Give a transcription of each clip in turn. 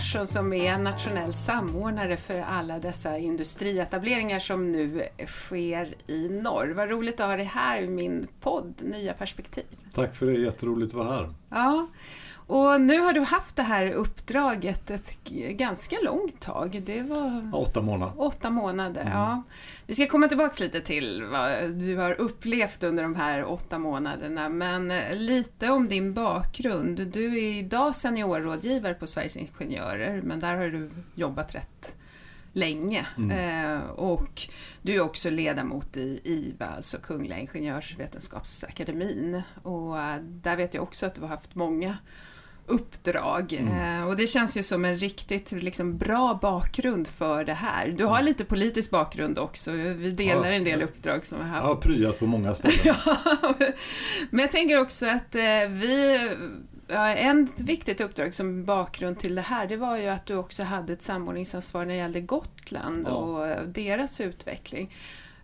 Larsson som är nationell samordnare för alla dessa industrietableringar som nu sker i norr. Vad roligt att ha dig här i min podd Nya perspektiv. Tack för det, jätteroligt att vara här. Ja. Och nu har du haft det här uppdraget ett ganska långt tag. Det var åtta månader. Åtta månader, mm. ja. Vi ska komma tillbaka lite till vad du har upplevt under de här åtta månaderna, men lite om din bakgrund. Du är idag seniorrådgivare på Sveriges Ingenjörer, men där har du jobbat rätt länge. Mm. Eh, och du är också ledamot i IVA, alltså Kungliga Ingenjörsvetenskapsakademin. Och där vet jag också att du har haft många uppdrag. Mm. Eh, och det känns ju som en riktigt liksom, bra bakgrund för det här. Du har mm. lite politisk bakgrund också. Vi delar ja, en del uppdrag som vi har haft. Jag har pryat på många ställen. Men jag tänker också att eh, vi Ja, en viktigt uppdrag som bakgrund till det här, det var ju att du också hade ett samordningsansvar när det gällde Gotland ja. och deras utveckling.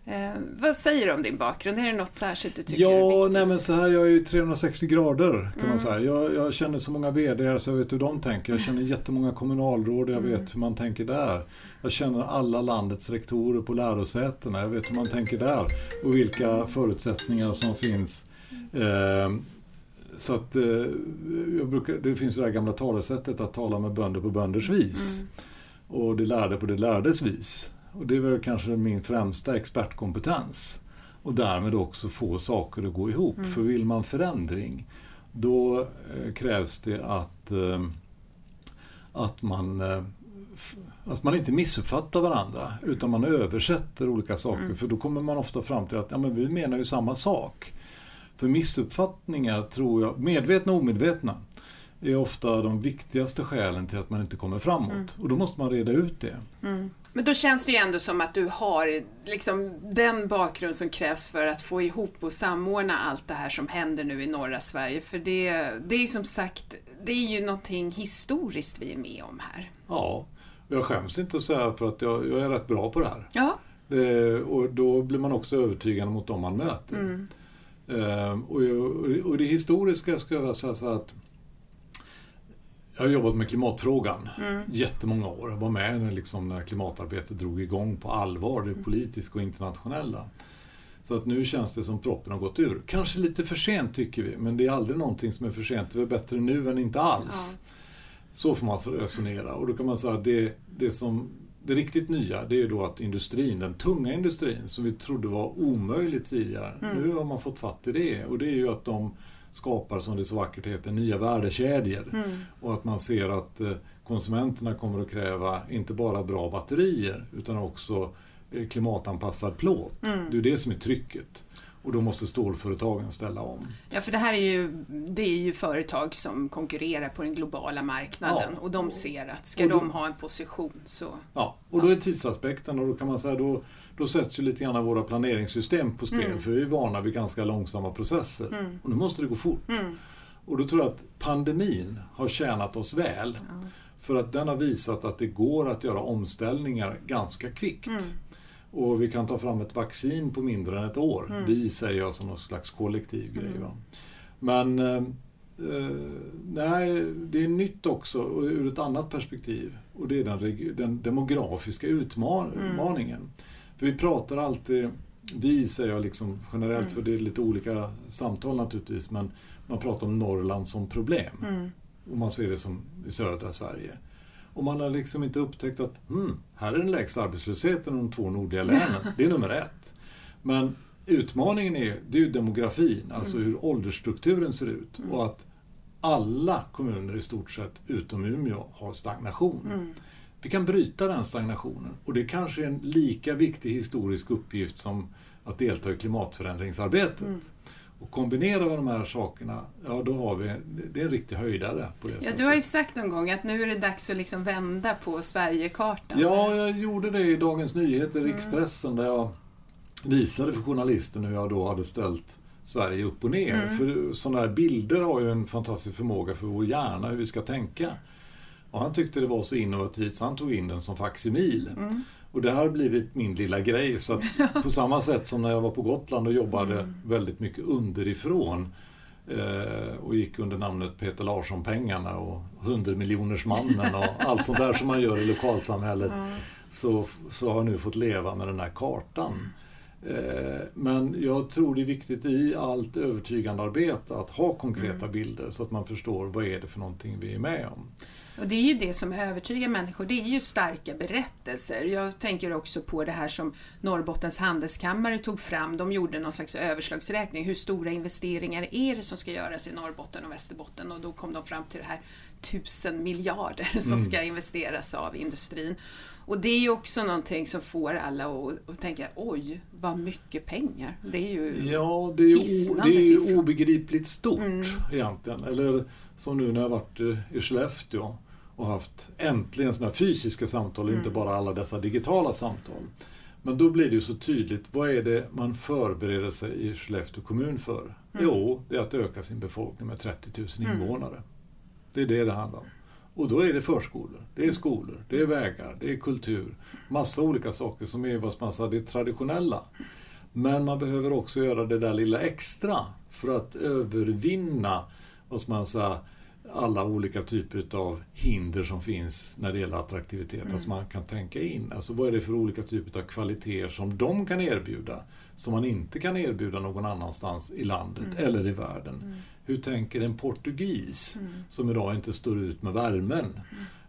Eh, vad säger du om din bakgrund? Är det något särskilt du tycker ja, är viktigt? Nej, men så här, jag är ju 360 grader kan mm. man säga. Jag, jag, känner så många VD så jag vet hur de tänker. Jag känner jättemånga kommunalråd jag mm. vet hur man tänker där. Jag känner alla landets rektorer på lärosätena. Jag vet hur man tänker där och vilka förutsättningar som finns. Eh, så att eh, jag brukar, det finns det där gamla talesättet att tala med bönder på bönders vis. Mm. Och det lärde på det lärdes vis. Och det är väl kanske min främsta expertkompetens. Och därmed också få saker att gå ihop. Mm. För vill man förändring, då eh, krävs det att, eh, att man eh, att man inte missuppfattar varandra utan man översätter olika saker. Mm. För då kommer man ofta fram till att ja, men vi menar ju samma sak. För missuppfattningar tror jag, medvetna och omedvetna, är ofta de viktigaste skälen till att man inte kommer framåt. Mm. Och då måste man reda ut det. Mm. Men då känns det ju ändå som att du har liksom den bakgrund som krävs för att få ihop och samordna allt det här som händer nu i norra Sverige. För det, det är som sagt, det är ju någonting historiskt vi är med om här. Ja, jag skäms inte att säga för att jag, jag är rätt bra på det här. Ja. Det, och då blir man också övertygande mot dem man möter. Mm. Ehm, och, och, det historiska ska jag säga så att jag har jobbat med klimatfrågan mm. jättemånga år. Jag var med när, liksom, när klimatarbetet drog igång på allvar, det politiska och internationella. Så att nu känns det som proppen har gått ur. Kanske lite för sent tycker vi, men det är aldrig någonting som är för sent. Det är bättre nu än inte alls. Ja. Så får man alltså resonera. Och då kan man säga att det, det, som, det riktigt nya, det är då att industrin, den tunga industrin, som vi trodde var omöjligt tidigare, mm. nu har man fått fatt i det. Och det är ju att de skapar, som det så vackert heter, nya värdekedjor. Mm. Och att man ser att eh, konsumenterna kommer att kräva inte bara bra batterier utan också eh, klimatanpassad plåt. Mm. Det är det som är trycket. Och då måste stålföretagen ställa om. Ja, för det här är ju, det är ju företag som konkurrerar på den globala marknaden ja. och de ser att ska då, de ha en position så... Ja, och då är tidsaspekten och då kan man säga då då sätts ju lite grann våra planeringssystem på spel mm. för vi är vana vid ganska långsamma processer. Mm. Och nu måste det gå fort. Mm. Och då tror jag att pandemin har tjänat oss väl. Ja. För att den har visat att det går att göra omställningar ganska kvickt. Mm. Och vi kan ta fram ett vaccin på mindre än ett år. Mm. Vi säger jag som någon slags kollektiv grej. Mm. Men eh, eh, nej, det är nytt också ur ett annat perspektiv. Och det är den, den demografiska utmaningen. För vi pratar alltid, vi säger jag liksom generellt, mm. för det är lite olika samtal naturligtvis, men man pratar om Norrland som problem. Mm. Och man ser det som i södra Sverige. Och man har liksom inte upptäckt att hmm, här är den lägsta arbetslösheten i de två nordliga länen. Det är nummer ett. Men utmaningen är, det är ju demografin, alltså mm. hur åldersstrukturen ser ut. Mm. Och att alla kommuner i stort sett, utom Umeå, har stagnation. Mm. Vi kan bryta den stagnationen och det kanske är en lika viktig historisk uppgift som att delta i klimatförändringsarbetet. Mm. Och kombinerar vi de här sakerna, ja då har vi, det är en riktig höjdare. På det ja, sättet. Du har ju sagt någon gång att nu är det dags att liksom vända på Sverigekartan. Ja, jag gjorde det i Dagens Nyheter, mm. Rikspressen, där jag visade för journalisten hur jag då hade ställt Sverige upp och ner. Mm. För sådana här bilder har ju en fantastisk förmåga för vår hjärna, hur vi ska tänka. Och han tyckte det var så innovativt så han tog in den som faksimil. Mm. Och det har blivit min lilla grej. Så att på samma sätt som när jag var på Gotland och jobbade mm. väldigt mycket underifrån eh, och gick under namnet Peter Larsson-pengarna och 100 miljonersmannen och allt sånt där som man gör i lokalsamhället mm. så, så har jag nu fått leva med den här kartan. Eh, men jag tror det är viktigt i allt övertygande arbete att ha konkreta mm. bilder så att man förstår vad är det för någonting vi är med om. Och det är ju det som övertygar människor, det är ju starka berättelser. Jag tänker också på det här som Norrbottens handelskammare tog fram. De gjorde någon slags överslagsräkning. Hur stora investeringar är det som ska göras i Norrbotten och Västerbotten? Och då kom de fram till det här tusen miljarder som mm. ska investeras av industrin. Och det är ju också någonting som får alla att, att tänka, oj, vad mycket pengar. Det är ju Ja, det är ju, det är ju obegripligt stort mm. egentligen. Eller som nu när jag varit i Skellefteå och haft äntligen sådana fysiska samtal, mm. inte bara alla dessa digitala samtal. Men då blir det ju så tydligt, vad är det man förbereder sig i Skellefteå kommun för? Mm. Jo, det är att öka sin befolkning med 30 000 mm. invånare. Mm. Det är det det handlar om. Och då är det förskolor, det är skolor, det är vägar, det är kultur. Massa olika saker som är vad man säger, det traditionella. Men man behöver också göra det där lilla extra för att övervinna vad man säga, alla olika typer av hinder som finns när det gäller attraktivitet. Mm. Alltså man kan tänka in, alltså vad är det för olika typer av kvaliteter som de kan erbjuda som man inte kan erbjuda någon annanstans i landet mm. eller i världen. Mm. Hur tänker en portugis mm. som idag inte står ut med värmen?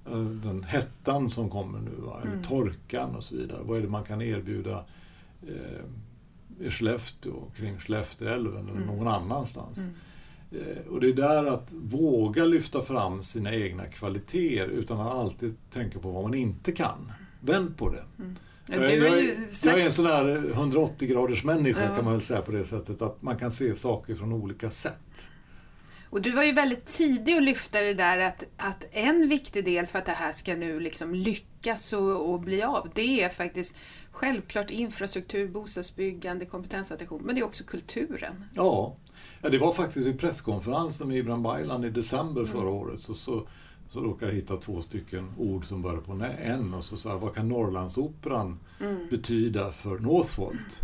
Mm. Eh, den hettan som kommer nu, va? eller mm. torkan och så vidare. Vad är det man kan erbjuda eh, i Skellefteå, kring Skellefteälven eller någon annanstans? Eh, och det är där att våga lyfta fram sina egna kvaliteter utan att alltid tänka på vad man inte kan. Vänd på det. Mm. Jag, är, jag, jag är en sån här 180 graders människa ja. kan man väl säga på det sättet att man kan se saker från olika sätt. Och du var ju väldigt tidig att lyfta det där att, att en viktig del för att det här ska nu liksom lyckas och, och bli av, det är faktiskt självklart infrastruktur, bostadsbyggande, kompetensattraktion, men det är också kulturen. Ja, Ja, det var faktiskt vid presskonferensen med Ibrahim Baylan i december mm. förra året. Så, så, så råkade jag hitta två stycken ord som började på N och så sa jag, vad kan Norrlandsoperan mm. betyda för Northvolt?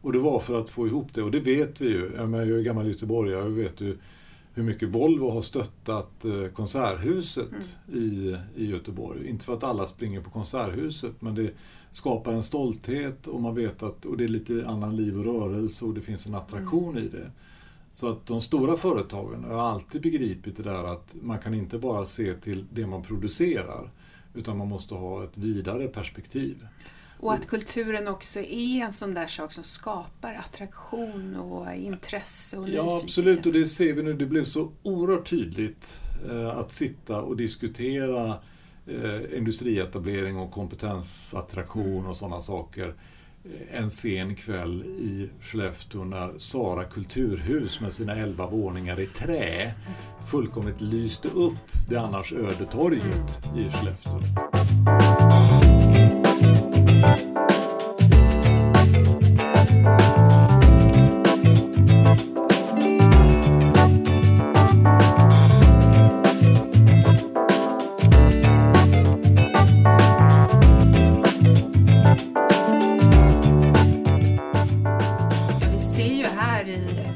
Och det var för att få ihop det, och det vet vi ju. Jag, jag är gammal göteborgare och vet ju hur mycket Volvo har stöttat eh, Konserthuset mm. i, i Göteborg. Inte för att alla springer på Konserthuset, men det skapar en stolthet och man vet att och det är lite annan liv och rörelse och det finns en attraktion mm. i det. Så att de stora företagen har alltid begripit det där att man kan inte bara se till det man producerar utan man måste ha ett vidare perspektiv. Och att kulturen också är en sån där sak som skapar attraktion och intresse och Ja, absolut. Och det ser vi nu. Det blev så oerhört tydligt eh, att sitta och diskutera eh, industrietablering och kompetensattraktion och sådana saker en sen kväll i Skellefteå när Sara kulturhus med sina elva våningar i trä fullkomligt lyste upp det annars öde torget i Skellefteå.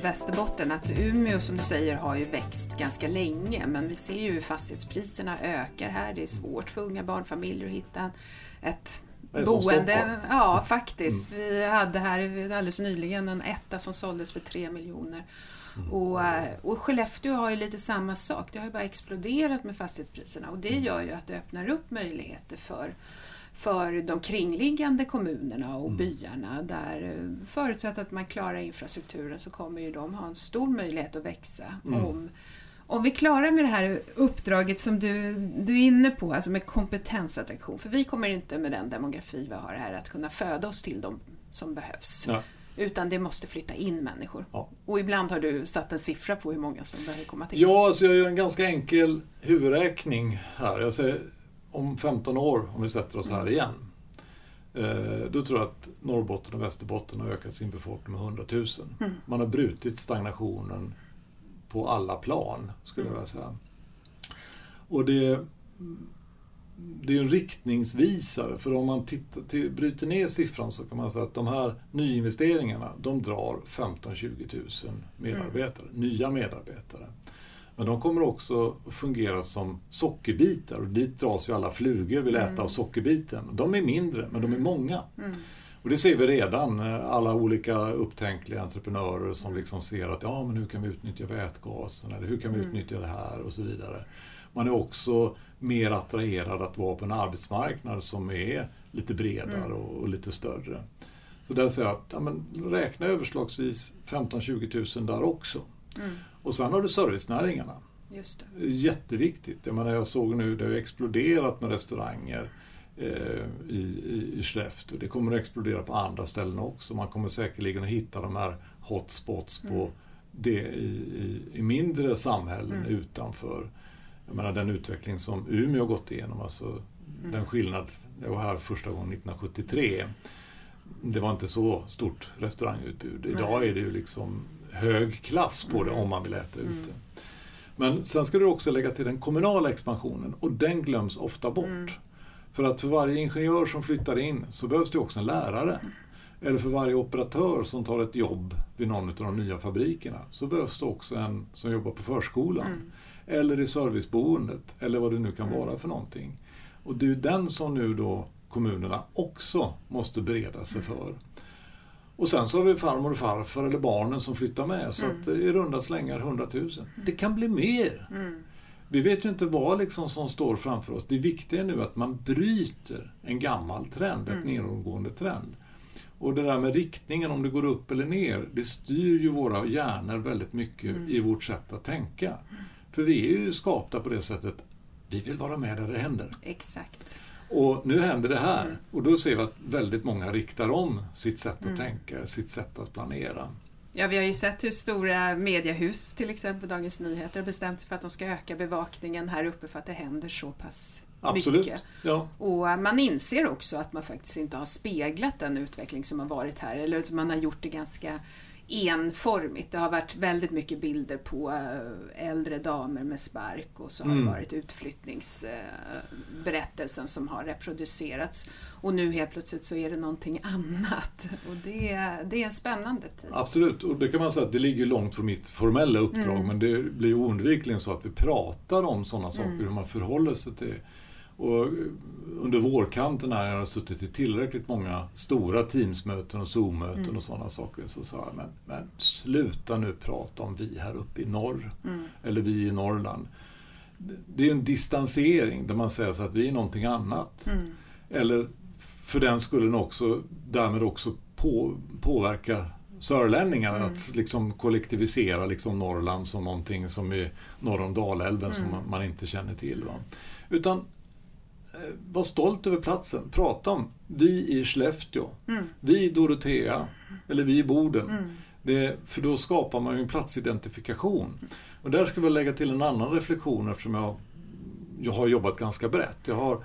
Västerbotten att Umeå som du säger har ju växt ganska länge men vi ser ju hur fastighetspriserna ökar här. Det är svårt för unga barnfamiljer att hitta ett boende. Ja, faktiskt. Mm. Vi hade här alldeles nyligen en etta som såldes för 3 miljoner. Mm. Och, och Skellefteå har ju lite samma sak. Det har ju bara exploderat med fastighetspriserna och det mm. gör ju att det öppnar upp möjligheter för för de kringliggande kommunerna och mm. byarna där eh, förutsatt att man klarar infrastrukturen så kommer ju de ha en stor möjlighet att växa mm. om om vi klarar med det här uppdraget som du, du är inne på, alltså med kompetensattraktion, för vi kommer inte med den demografi vi har här att kunna föda oss till de som behövs. Ja. Utan det måste flytta in människor. Ja. Och ibland har du satt en siffra på hur många som behöver komma till. Ja, alltså jag gör en ganska enkel huvudräkning här. Jag säger, om 15 år, om vi sätter oss här mm. igen, eh, då tror jag att Norrbotten och Västerbotten har ökat sin befolkning med 100 000. Mm. Man har brutit stagnationen på alla plan, skulle jag säga. Och det, det är en riktningsvisare för om man tittar, till, bryter ner siffran så kan man säga att de här nyinvesteringarna de drar 15-20 000 medarbetare, mm. nya medarbetare. Men de kommer också fungera som sockerbitar och dit dras ju alla flugor vill äta mm. av sockerbiten. De är mindre men de är många. Mm. Och det ser vi redan, alla olika upptänkliga entreprenörer som liksom ser att ja men hur kan vi utnyttja vätgasen eller hur kan vi mm. utnyttja det här och så vidare. Man är också mer attraherad att vara på en arbetsmarknad som är lite bredare mm. och, lite större. Så där säger jag att ja, men räkna överslagsvis 15-20 000 där också. Mm. Och sen har du servicenäringarna. Just det. Jätteviktigt. Jag, menar, jag såg nu, det har exploderat med restauranger eh, i, i, i Skellefteå. Det kommer att explodera på andra ställen också. Man kommer säkerligen att hitta de här hotspots på mm. det i, i, mindre samhällen mm. utanför jag menar den utveckling som Umeå har gått igenom, alltså mm. den skillnad, jag var här första gången 1973. Det var inte så stort restaurangutbud. Idag Nej. är det ju liksom hög klass på det mm. om man vill äta mm. ute. Men sen ska du också lägga till den kommunala expansionen och den glöms ofta bort. För att för varje ingenjör som flyttar in så behövs det också en lärare. Eller för varje operatör som tar ett jobb vid någon av de nya fabrikerna så behövs det också en som jobbar på förskolan. Mm eller i serviceboendet eller vad det nu kan mm. vara för någonting. Och det är den som nu då kommunerna också måste bereda sig mm. för. Och sen så har vi farmor och farfar eller barnen som flyttar med så mm. att i runda slängar 100 000. Mm. Det kan bli mer. Mm. Vi vet ju inte vad liksom som står framför oss. Det viktiga är nu att man bryter en gammal trend, mm. ett nedåtgående trend. Och det där med riktningen, om det går upp eller ner, det styr ju våra hjärnor väldigt mycket mm. i vårt sätt att tänka. För vi är ju skapta på det sättet, vi vill vara med där det händer. Exakt. Och nu händer det här. Mm. Och då ser vi att väldigt många riktar om sitt sätt att mm. tänka, sitt sätt att planera. Ja, vi har ju sett hur stora mediehus, till exempel Dagens Nyheter, har bestämt sig för att de ska öka bevakningen här uppe för att det händer så pass Absolut. mycket. Ja. Och man inser också att man faktiskt inte har speglat den utveckling som har varit här, eller att man har gjort det ganska enformigt. Det har varit väldigt mycket bilder på eh, äldre damer med spark och så har mm. det varit utflyttningsberättelsen som har reproducerats. Och nu helt plötsligt så är det någonting annat. Och det, det är en spännande tid. Absolut, och det kan man säga att det ligger långt från mitt formella uppdrag mm. men det blir oundvikligen så att vi pratar om sådana saker, mm. hur man förhåller sig till och under vårkanten här, jag har suttit i tillräckligt många stora Teamsmöten och Zoom-möten mm. och sådana saker, så sa jag, men, men sluta nu prata om vi här uppe i norr, mm. eller vi i Norrland. Det är en distansering där man säger så att vi är någonting annat. Mm. Eller för den skulle också därmed också på, påverka sörlänningarna mm. att liksom kollektivisera liksom Norrland som någonting som är norr om Dalälven mm. som man, inte känner till. Va? Utan var stolt över platsen. Prata om vi i Skellefteå, mm. vi i Dorotea eller vi i Boden. Mm. Det, för då skapar man ju en platsidentifikation. Och där ska vi lägga till en annan reflektion eftersom jag, jag har jobbat ganska brett. Jag har,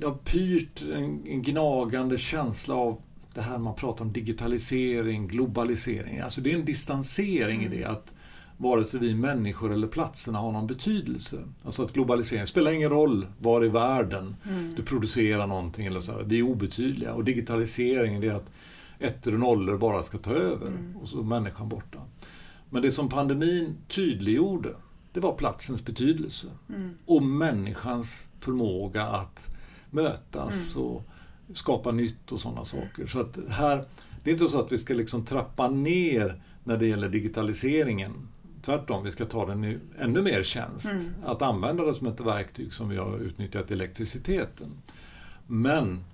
jag har pyrt en, en gnagande känsla av det här man pratar om digitalisering, globalisering. Alltså det är en distansering mm. i det att vare sig vi människor eller platserna har någon betydelse. Alltså att globalisering spelar ingen roll var i världen mm. du producerar någonting. Eller så här, det är obetydliga. Och digitalisering det är att ettor och nollor bara ska ta över mm. och så är människan borta. Men det som pandemin tydliggjorde, det var platsens betydelse. Mm. Och människans förmåga att mötas mm. och skapa nytt och sådana saker. Så att här, det är inte så att vi ska liksom trappa ner när det gäller digitaliseringen tvärtom, vi ska ta den i ännu mer tjänst. Mm. Att använda det som ett verktyg som vi har utnyttjat elektriciteten. Men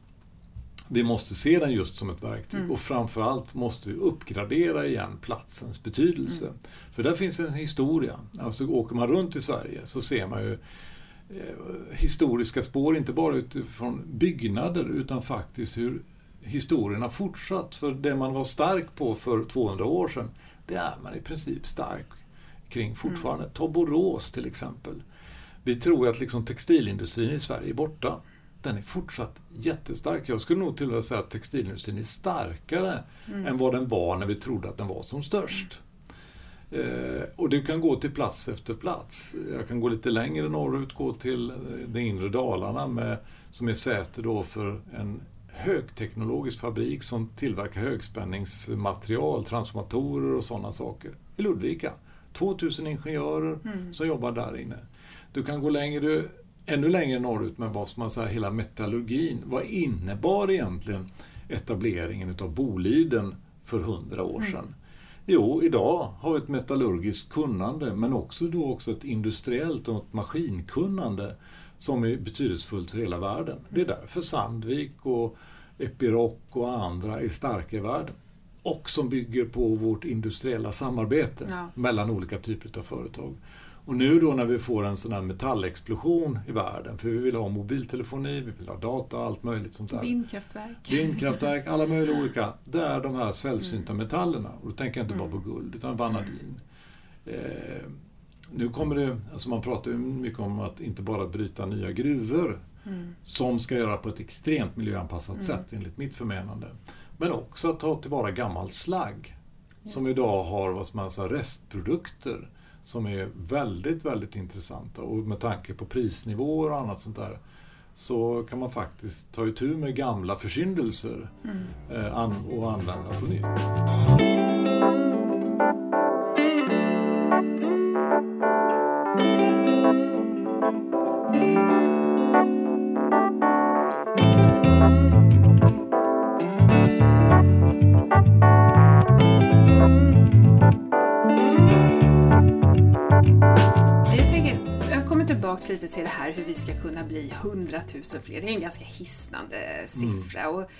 vi måste se den just som ett verktyg mm. och framförallt måste vi uppgradera igen platsens betydelse. Mm. För där finns en historia. Alltså åker man runt i Sverige så ser man ju eh, historiska spår, inte bara utifrån byggnader utan faktiskt hur historien har fortsatt. För det man var stark på för 200 år sedan, det är man i princip stark kring fortfarande. Mm. Ta Borås till exempel. Vi tror att liksom textilindustrin i Sverige är borta. Den är fortsatt jättestark. Jag skulle nog till och med säga att textilindustrin är starkare mm. än vad den var när vi trodde att den var som störst. Eh, och du kan gå till plats efter plats. Jag kan gå lite längre norrut, gå till eh, det inre Dalarna med, som är säte då för en högteknologisk fabrik som tillverkar högspänningsmaterial, transformatorer och sådana saker. I Ludvika. 2000 ingenjörer mm. som jobbar där inne. Du kan gå längre, ännu längre norrut med vad som man säger, hela metallurgin. Vad innebar egentligen etableringen utav Boliden för hundra år mm. sedan? Mm. Jo, idag har vi ett metallurgiskt kunnande men också då också ett industriellt och ett maskinkunnande som är betydelsefullt för hela världen. Det är därför Sandvik och Epiroc och andra är starka i världen. Och som bygger på vårt industriella samarbete ja. mellan olika typer av företag. Och nu då när vi får en sån här metallexplosion i världen, för vi vill ha mobiltelefoni, vi vill ha data, allt möjligt sånt där. Vindkraftverk. Vindkraftverk, alla möjliga olika. Det är de här sällsynta mm. metallerna. Och då tänker jag inte mm. bara på guld, utan vanadin. Eh, nu kommer det, alltså man pratar ju mycket om att inte bara bryta nya gruvor, mm. som ska göra på ett extremt miljöanpassat mm. sätt enligt mitt förmenande. Men också att ta tillvara gammal slagg, som idag har vad man säger, restprodukter som är väldigt, väldigt intressanta och med tanke på prisnivåer och annat sånt där så kan man faktiskt ta itu med gamla försyndelser mm. eh, och använda på nytt. Tillbaks lite till det här hur vi ska kunna bli 100 000 fler. Det är en ganska hisnande siffra. Mm. Och,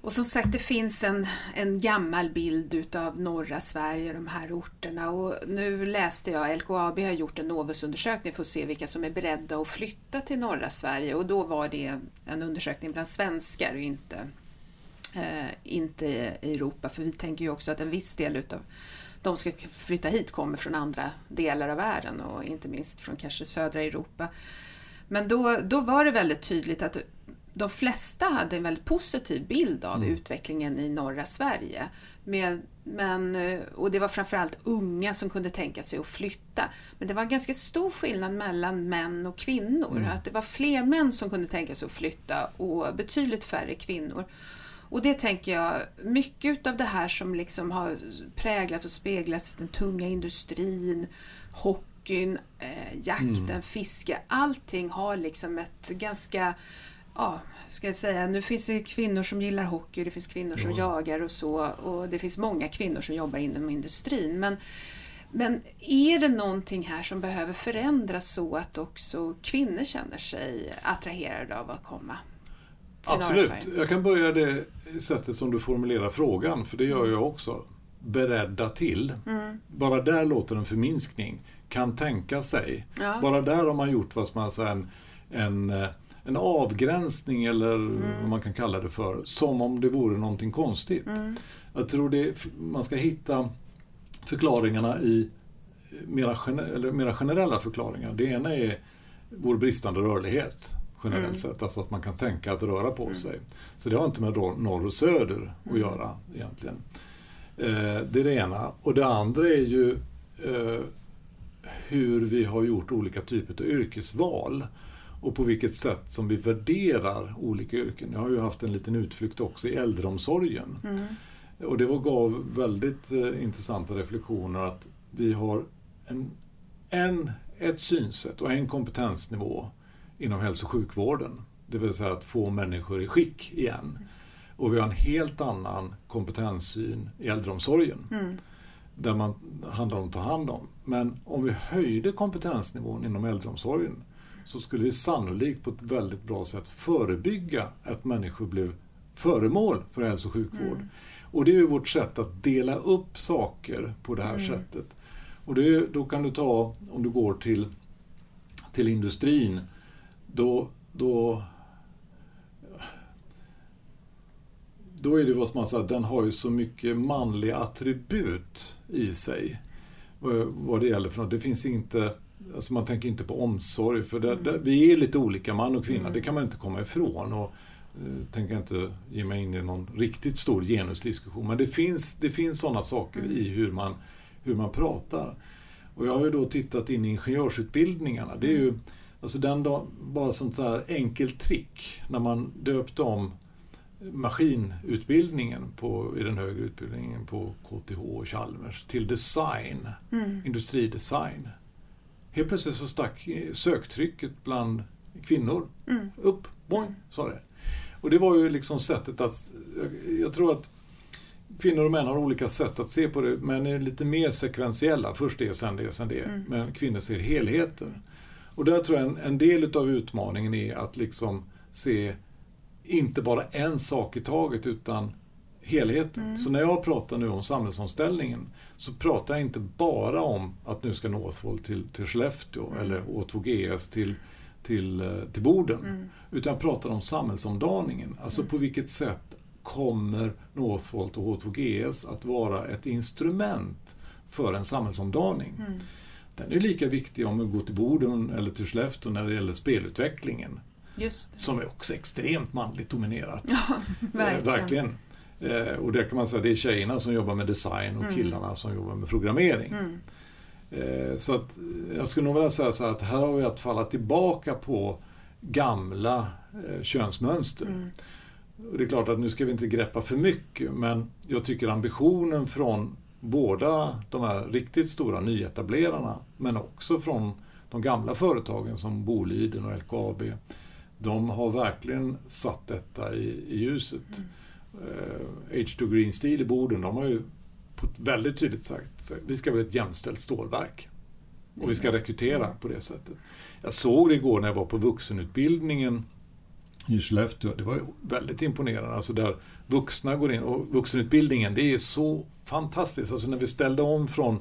och som sagt, det finns en, en gammal bild utav norra Sverige, de här orterna. Och nu läste jag, LKAB har gjort en Novusundersökning för att se vilka som är beredda att flytta till norra Sverige. Och då var det en undersökning bland svenskar och inte, eh, inte i Europa. För vi tänker ju också att en viss del utav de ska flytta hit kommer från andra delar av världen och inte minst från kanske södra Europa. Men då, då var det väldigt tydligt att de flesta hade en väldigt positiv bild av mm. utvecklingen i norra Sverige. Med, men, och det var framförallt unga som kunde tänka sig att flytta. Men det var en ganska stor skillnad mellan män och kvinnor. Mm. Att det var fler män som kunde tänka sig att flytta och betydligt färre kvinnor. Och det tänker jag, mycket av det här som liksom har präglats och speglats, den tunga industrin, hockeyn, eh, jakten, mm. fiske, allting har liksom ett ganska ja, ska jag säga, nu finns det kvinnor som gillar hockey, det finns kvinnor som ja. jagar och så och det finns många kvinnor som jobbar inom industrin. Men, men är det någonting här som behöver förändras så att också kvinnor känner sig attraherade av att komma Absolut. Jag kan börja det sättet som du formulerar frågan, för det gör jag också. Beredda till. Mm. Bara där låter en förminskning. Kan tänka sig. Ja. Bara där har man gjort vad man säger, en, en, en avgränsning eller mm. vad man kan kalla det för, som om det vore någonting konstigt. Mm. Jag tror det, man ska hitta förklaringarna i mera, eller mera generella förklaringar. Det ena är vår bristande rörlighet generellt mm. sett. Alltså att man kan tänka att röra på mm. sig. Så det har inte med norr och söder att mm. göra egentligen. Eh, det är det ena. Och det andra är ju eh, hur vi har gjort olika typer av yrkesval och på vilket sätt som vi värderar olika yrken. Jag har ju haft en liten utflykt också i äldreomsorgen. Mm. Och det var, gav väldigt eh, intressanta reflektioner att vi har en, en, ett synsätt och en kompetensnivå inom hälso och sjukvården. Det vill säga att få människor i skick igen. Och vi har en helt annan kompetenssyn i äldreomsorgen. Mm. Där man handlar om att ta hand om. Men om vi höjde kompetensnivån inom äldreomsorgen så skulle vi sannolikt på ett väldigt bra sätt förebygga att människor blev föremål för hälso och sjukvård. Mm. Och det är ju vårt sätt att dela upp saker på det här mm. sättet. Och det, då kan du ta, om du går till, till industrin, då, då, då är det vad man säger, den har ju så mycket manliga attribut i sig. Vad det gäller för något. Det finns inte, alltså man tänker inte på omsorg, för det, det, vi är lite olika, man och kvinna, mm. det kan man inte komma ifrån. Och, uh, tänker inte ge mig in i någon riktigt stor genusdiskussion, men det finns, det finns sådana saker mm. i hur man hur man pratar. Och jag har ju då tittat in i ingenjörsutbildningarna. Det är ju alltså den då, bara sånt så enkelt trick när man döpte om maskinutbildningen på, i den högre utbildningen på KTH och Chalmers till design, mm. industridesign. Helt plötsligt så stack söktrycket bland kvinnor mm. upp, boing, sa det. Och det var ju liksom sättet att, jag tror att kvinnor och män har olika sätt att se på det, men är lite mer sekventiella. Först det, sen det, sen det. Mm. Men kvinnor ser helheter. Och där tror jag en, en del utav utmaningen är att liksom se inte bara en sak i taget utan helheten. Mm. Så när jag pratar nu om samhällsomställningen så pratar jag inte bara om att nu ska Northvolt till, till Skellefteå mm. eller Å2GS till, till, eh, till Boden. Mm. Utan jag pratar om samhällsomdaningen. Alltså mm. på vilket sätt kommer Northvolt och H2GS att vara ett instrument för en samhällsomdaning. Den är lika viktig om vi går till Boden eller till Skellefteå när det gäller spelutvecklingen. Som är också extremt manligt dominerat. Ja, verkligen. Eh, verkligen. Eh, och där kan man säga det är tjejerna som jobbar med design och mm. killarna som jobbar med programmering. Mm. Eh, så att jag skulle nog vilja säga så att här har vi att falla tillbaka på gamla eh, könsmönster. Mm. Och det är klart att nu ska vi inte greppa för mycket men jag tycker ambitionen från båda de här riktigt stora nyetablerarna men också från de gamla företagen som Boliden och LKAB de har verkligen satt detta i, i ljuset. Mm. Uh, H2 Green Steel i Boden, de har ju på ett väldigt tydligt sagt att vi ska bli ett jämställt stålverk. Och vi ska rekrytera på det sättet. Jag såg det igår när jag var på vuxenutbildningen i Skellefteå. Det var väldigt imponerande. Alltså där vuxna går in. Och vuxenutbildningen, det är så fantastiskt. Alltså när vi ställde om från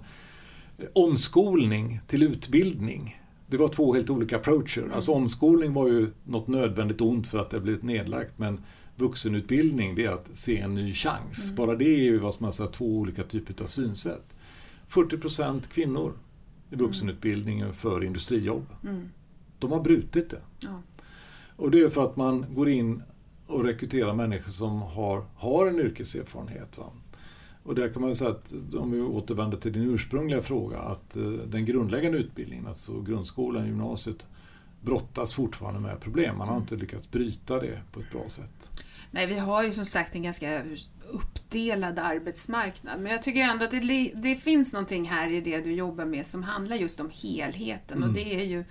eh, omskolning till utbildning det var två helt olika approacher. Mm. Alltså omskolning var ju något nödvändigt ont för att det blivit nedlagt men vuxenutbildning det är att se en ny chans. Mm. Bara det är ju vad man säger, två olika typer av synsätt. 40% kvinnor i vuxenutbildningen för industrijobb. Mm. De har brutit det. Ja. Och det är för att man går in och rekryterar människor som har, har en yrkeserfarenhet. Va? Och där kan man säga att, om vi återvänder till din ursprungliga fråga, att eh, den grundläggande utbildningen, alltså grundskolan, gymnasiet, brottas fortfarande med problem. Man har inte lyckats bryta det på ett bra sätt. Nej, vi har ju som sagt en ganska uppdelad arbetsmarknad. Men jag tycker ändå att det, det finns någonting här i det du jobbar med som handlar just om helheten. Mm. Och det är ju,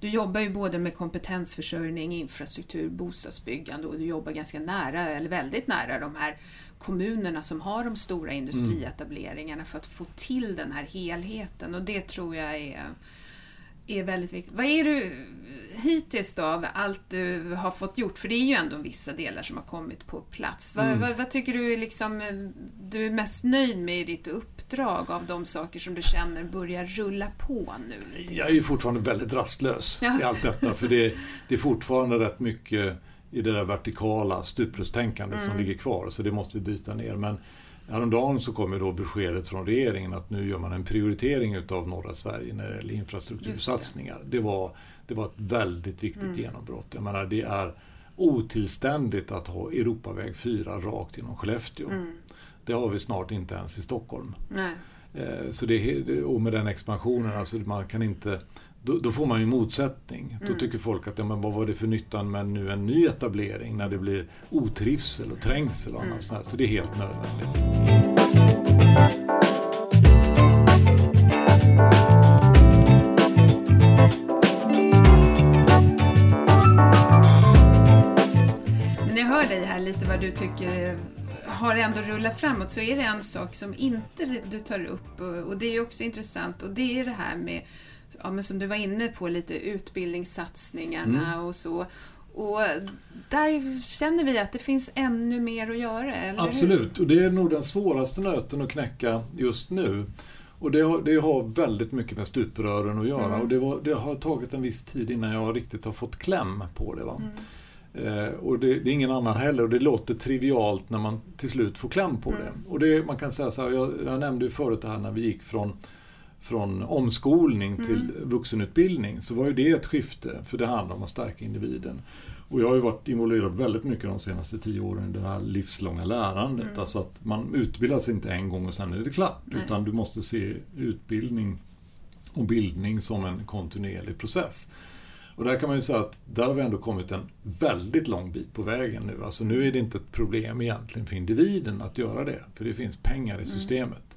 du jobbar ju både med kompetensförsörjning, infrastruktur, bostadsbyggande och du jobbar ganska nära, eller väldigt nära, de här kommunerna som har de stora industrietableringarna för att få till den här helheten. Och det tror jag är, är väldigt viktigt. Vad är du hittills då av allt du har fått gjort? För det är ju ändå vissa delar som har kommit på plats. Mm. Vad, vad, vad, tycker du är, liksom, du är mest nöjd med i ditt uppdrag av de saker som du känner börjar rulla på nu? Jag är ju fortfarande väldigt rastlös ja. i allt detta för det, det är fortfarande rätt mycket i det där vertikala stuprustänkandet mm. som ligger kvar, så det måste vi byta ner. Men häromdagen så kom ju då beskedet från regeringen att nu gör man en prioritering utav norra Sverige när det gäller infrastruktursatsningar. Det. det. var, det var ett väldigt viktigt mm. genombrott. Jag menar, det är otillständigt att ha Europaväg 4 rakt genom Skellefteå. Mm. Det har vi snart inte ens i Stockholm. Nej. Eh, så det, och med den expansionen, alltså man kan inte då, då, får man ju motsättning. Mm. Då tycker folk att ja, men vad var det för nyttan med nu en ny etablering när det blir otrivsel och trängsel och annat mm. sånt Så det är helt nödvändigt. När jag hör dig här lite vad du tycker har ändå rullat framåt så är det en sak som inte du tar upp och det är också intressant och det är det här med ja, men som du var inne på, lite utbildningssatsningarna mm. och så. Och där känner vi att det finns ännu mer att göra, eller Absolut, hur? och det är nog den svåraste nöten att knäcka just nu. Och det har, det har väldigt mycket med stuprören att göra mm. och det, var, det, har tagit en viss tid innan jag riktigt har fått kläm på det. Va? Mm. Eh, och det, det, är ingen annan heller och det låter trivialt när man till slut får kläm på mm. det. Och det, man kan säga så här, jag, jag nämnde ju förut det här när vi gick från från omskolning till mm. vuxenutbildning så var ju det ett skifte för det handlar om att stärka individen. Och jag har ju varit involverad väldigt mycket de senaste tio åren i det här livslånga lärandet. Mm. Alltså att man utbildar sig inte en gång och sen är det klart. Nej. Utan du måste se utbildning och bildning som en kontinuerlig process. Och där kan man ju säga att där har vi ändå kommit en väldigt lång bit på vägen nu. Alltså nu är det inte ett problem egentligen för individen att göra det, för det finns pengar i mm. systemet. Mm.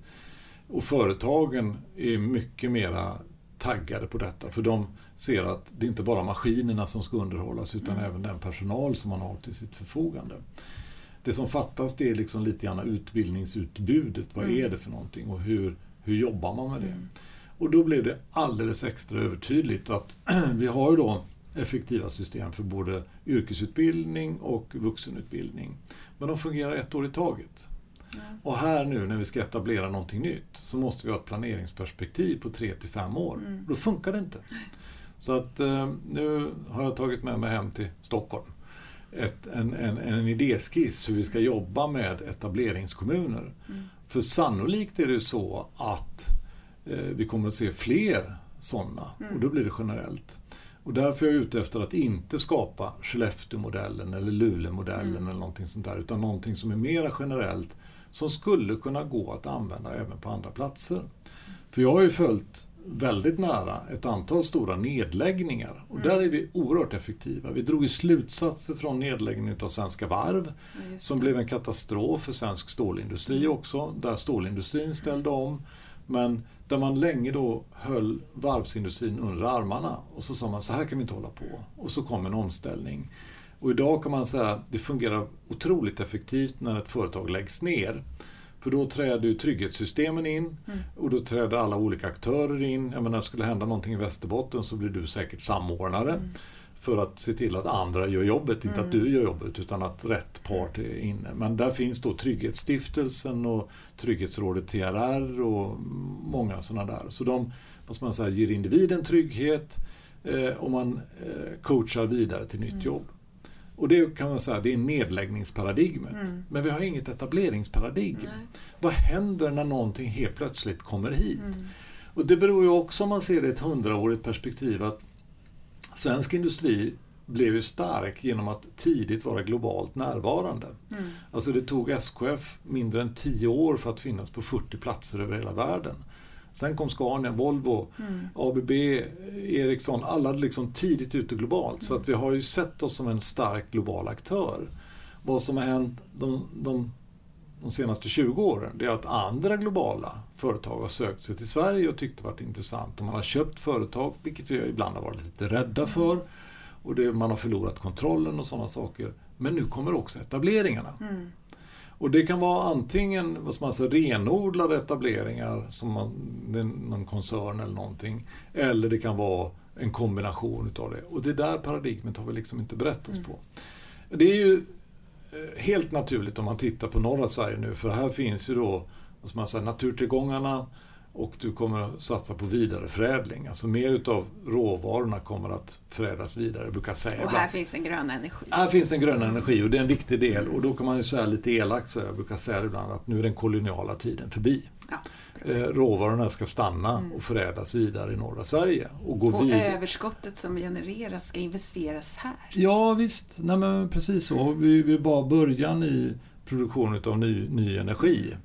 Och företagen är mycket mera taggade på detta, för de ser att det inte bara är maskinerna som ska underhållas utan mm. även den personal som man har till sitt förfogande. Det som fattas det är liksom lite grann utbildningsutbudet. Vad mm. är det för någonting och hur, hur jobbar man med det? Mm. Och då blev det alldeles extra övertydligt att vi har ju då effektiva system för både yrkesutbildning och vuxenutbildning. Men de fungerar ett år i taget. Och här nu när vi ska etablera någonting nytt så måste vi ha ett planeringsperspektiv på 3 till 5 år. Mm. Då funkar det inte. Så att eh, nu har jag tagit med mig hem till Stockholm ett, en, en, en idéskiss hur vi ska jobba med etableringskommuner. Mm. För sannolikt är det så att Eh, vi kommer att se fler sådana mm. och då blir det generellt. Och därför är jag ute efter att inte skapa Skellefteå-modellen eller Luleå-modellen mm. eller någonting sånt där, utan någonting som är mera generellt som skulle kunna gå att använda även på andra platser. För jag har ju följt väldigt nära ett antal stora nedläggningar och mm. där är vi oerhört effektiva. Vi drog ju slutsatser från nedläggningen av Svenska Varv som blev en katastrof för svensk stålindustri mm. också, där stålindustrin ställde om. Men där man länge då höll varvsindustrin under armarna och så sa man så här kan vi inte hålla på. Och så kom en omställning. Och idag kan man säga att det fungerar otroligt effektivt när ett företag läggs ner. För då träder ju trygghetssystemen in mm. och då träder alla olika aktörer in. Jag menar, skulle hända någonting i Västerbotten så blir du säkert samordnare. Mm för att se till att andra gör jobbet, inte att mm. du gör jobbet utan att rätt part är inne. Men där finns då Trygghetsstiftelsen och Trygghetsrådet TRR och många sådana där. Så de vad man säga, ger individen trygghet eh, och man eh, coachar vidare till nytt mm. jobb. Och det kan man säga, det är nedläggningsparadigmet. Mm. Men vi har inget etableringsparadigm. Nej. Vad händer när någonting helt plötsligt kommer hit? Mm. Och det beror ju också, om man ser det i ett hundraårigt perspektiv, att svensk industri blev ju stark genom att tidigt vara globalt närvarande. Mm. Alltså det tog SKF mindre än 10 år för att finnas på 40 platser över hela världen. Sen kom Scania, Volvo, mm. ABB, Ericsson, alla liksom tidigt ute globalt. Mm. Så att vi har ju sett oss som en stark global aktör. Vad som har hänt de, de, de senaste 20 åren, det är att andra globala företag har sökt sig till Sverige och tyckt det varit intressant. Och man har köpt företag, vilket vi ibland har varit lite rädda för. Och det, man har förlorat kontrollen och sådana saker. Men nu kommer också etableringarna. Mm. Och det kan vara antingen vad man säga, renodlade etableringar, som man, någon koncern eller någonting. Eller det kan vara en kombination utav det. Och det där paradigmet har vi liksom inte berett oss mm. på. Det är ju eh, helt naturligt om man tittar på norra Sverige nu, för här finns ju då vad man säga, naturtillgångarna och du kommer att satsa på vidareförädling. Alltså mer utav råvarorna kommer att förädlas vidare. Jag brukar säga och här finns den gröna energi. Här finns den gröna energi och det är en viktig del. Och då kan man ju säga lite elakt, så jag brukar säga ibland att nu är den koloniala tiden förbi. Ja. Eh, råvarorna ska stanna mm. och förädlas vidare i norra Sverige. Och, gå och vidare. överskottet som genereras ska investeras här. Ja visst, Nej, men precis så. Vi, vi är bara början i produktion av ny, ny energi.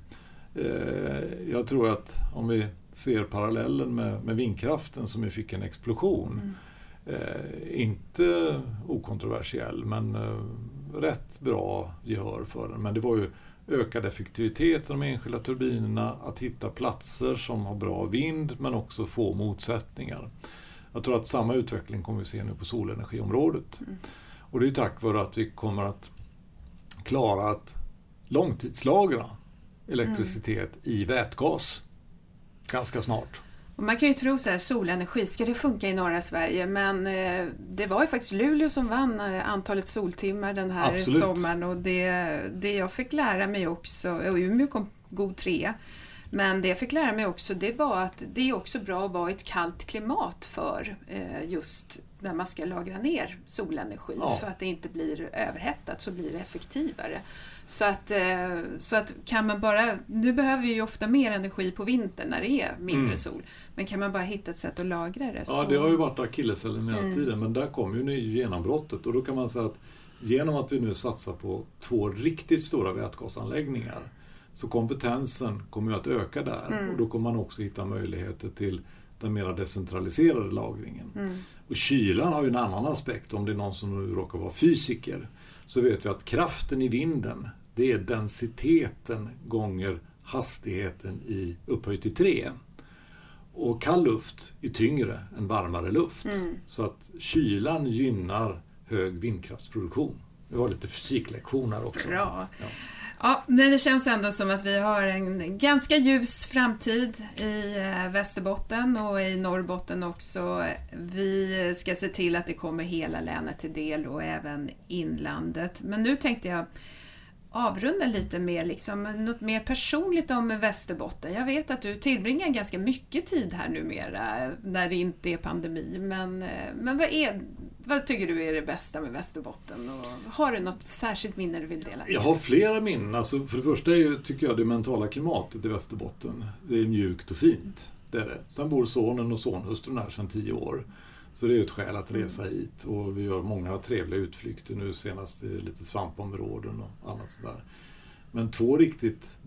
Eh, jag tror att om vi ser parallellen med, med vindkraften som ju fick en explosion. Mm. Eh, inte okontroversiell men eh, rätt bra gehör för den. Men det var ju ökad effektivitet i de enskilda turbinerna, att hitta platser som har bra vind men också få motsättningar. Jag tror att samma utveckling kommer vi se nu på solenergiområdet. Mm. Och det är tack vare att vi kommer att klara att långtidslagra elektricitet mm. i vätgas ganska snart. Man kan ju tro så här, solenergi, ska det funka i norra Sverige? Men eh, det var ju faktiskt Luleå som vann eh, antalet soltimmar den här Absolut. sommaren och det, det jag fick lära mig också, och Umeå kom god trea, men det jag fick lära mig också det var att det är också bra att vara i ett kallt klimat för eh, just när man ska lagra ner solenergi ja. för att det inte blir överhettat så blir det effektivare. Så att, eh, så att kan man bara, nu behöver vi ju ofta mer energi på vintern när det är mindre mm. sol, men kan man bara hitta ett sätt att lagra det så... Ja, det har ju varit akilleshälen hela mm. tiden, men där kom ju genombrottet och då kan man säga att genom att vi nu satsar på två riktigt stora vätgasanläggningar så kompetensen kommer ju att öka där mm. och då kommer man också hitta möjligheter till den mera decentraliserade lagringen. Mm. Och kylan har ju en annan aspekt, om det är någon som nu råkar vara fysiker, så vet vi att kraften i vinden, det är densiteten gånger hastigheten i upphöjt till 3. Och kall luft är tyngre än varmare luft. Mm. Så att kylan gynnar hög vindkraftsproduktion. Det var lite fysiklektion här också. Bra. Ja. Ja, men det känns ändå som att vi har en ganska ljus framtid i eh, Västerbotten och i Norrbotten också. Vi ska se till att det kommer hela länet till del och även inlandet. Men nu tänkte jag avrunda lite med liksom, något mer personligt om Västerbotten. Jag vet att du tillbringar ganska mycket tid här numera när det inte är pandemi. Men, eh, men vad, är, vad tycker du är det bästa med Västerbotten? Och har du något särskilt minne du vill dela? Jag har flera minnen. Alltså, för det första är tycker jag det mentala klimatet i Västerbotten. Det är mjukt och fint. Det är det. Sen bor sonen och sonhustrun här sedan tio år. Så det är ett skäl att resa mm. hit och vi gör många trevliga utflykter nu senast i lite svampområden och annat sådär. Men två riktigt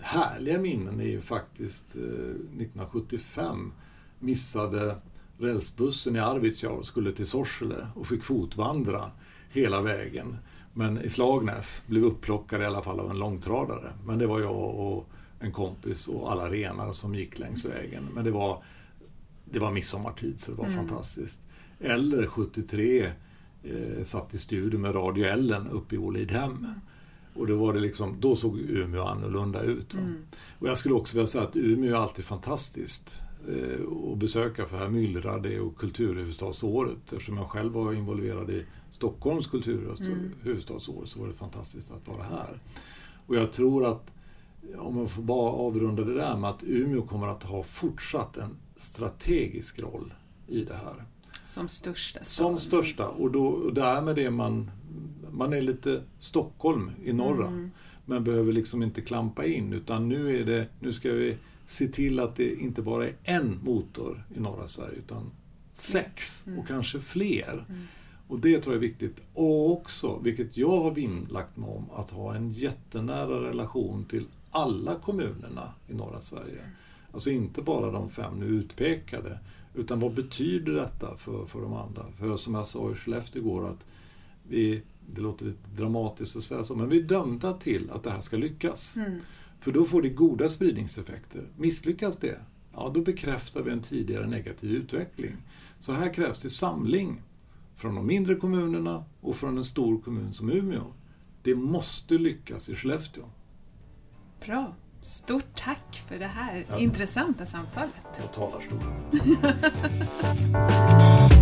härliga minnen är ju faktiskt eh, 1975 missade rälsbussen i Arvidsjaur skulle till Sorsele och fick fotvandra hela vägen. Men i Slagnäs blev upplockade i alla fall av en långtradare. Men det var jag och en kompis och alla renar som gick längs vägen. Men det var det var midsommartid så det var mm. fantastiskt. Eller 73 eh, satt i studion med Radio Ellen uppe i Ålidhem. Och då, var det liksom, då såg Umeå annorlunda ut. Mm. Och jag skulle också vilja säga att Umeå är alltid fantastiskt att besöka för här myllrar det och kulturhuvudstadsåret. Eftersom jag själv var involverad i Stockholms kulturhuvudstadsår mm. så var det fantastiskt att vara här. Och jag tror att, om man får bara avrunda det där med att Umeå kommer att ha fortsatt en strategisk roll i det här. Som största Som största. Och, då, och därmed är man, man är lite Stockholm i norra. Mm. Men behöver liksom inte klampa in utan nu är det, nu ska vi se till att det inte bara är en motor i norra Sverige utan sex mm. och kanske fler. Mm. Och det tror jag är viktigt. Och också, vilket jag har vinnlagt mig om, att ha en jättenära relation till alla kommunerna i norra Sverige. Alltså inte bara de fem nu utpekade. Utan vad betyder detta för, för de andra? För som jag sa i Skellefteå igår att vi, det låter lite dramatiskt att säga så, men vi är dömda till att det här ska lyckas. Mm. För då får det goda spridningseffekter. Misslyckas det, ja då bekräftar vi en tidigare negativ utveckling. Så här krävs det samling från de mindre kommunerna och från en stor kommun som Umeå. Det måste lyckas i Skellefteå. Bra. Stort tack för det här ja. intressanta samtalet. Och talarstolen.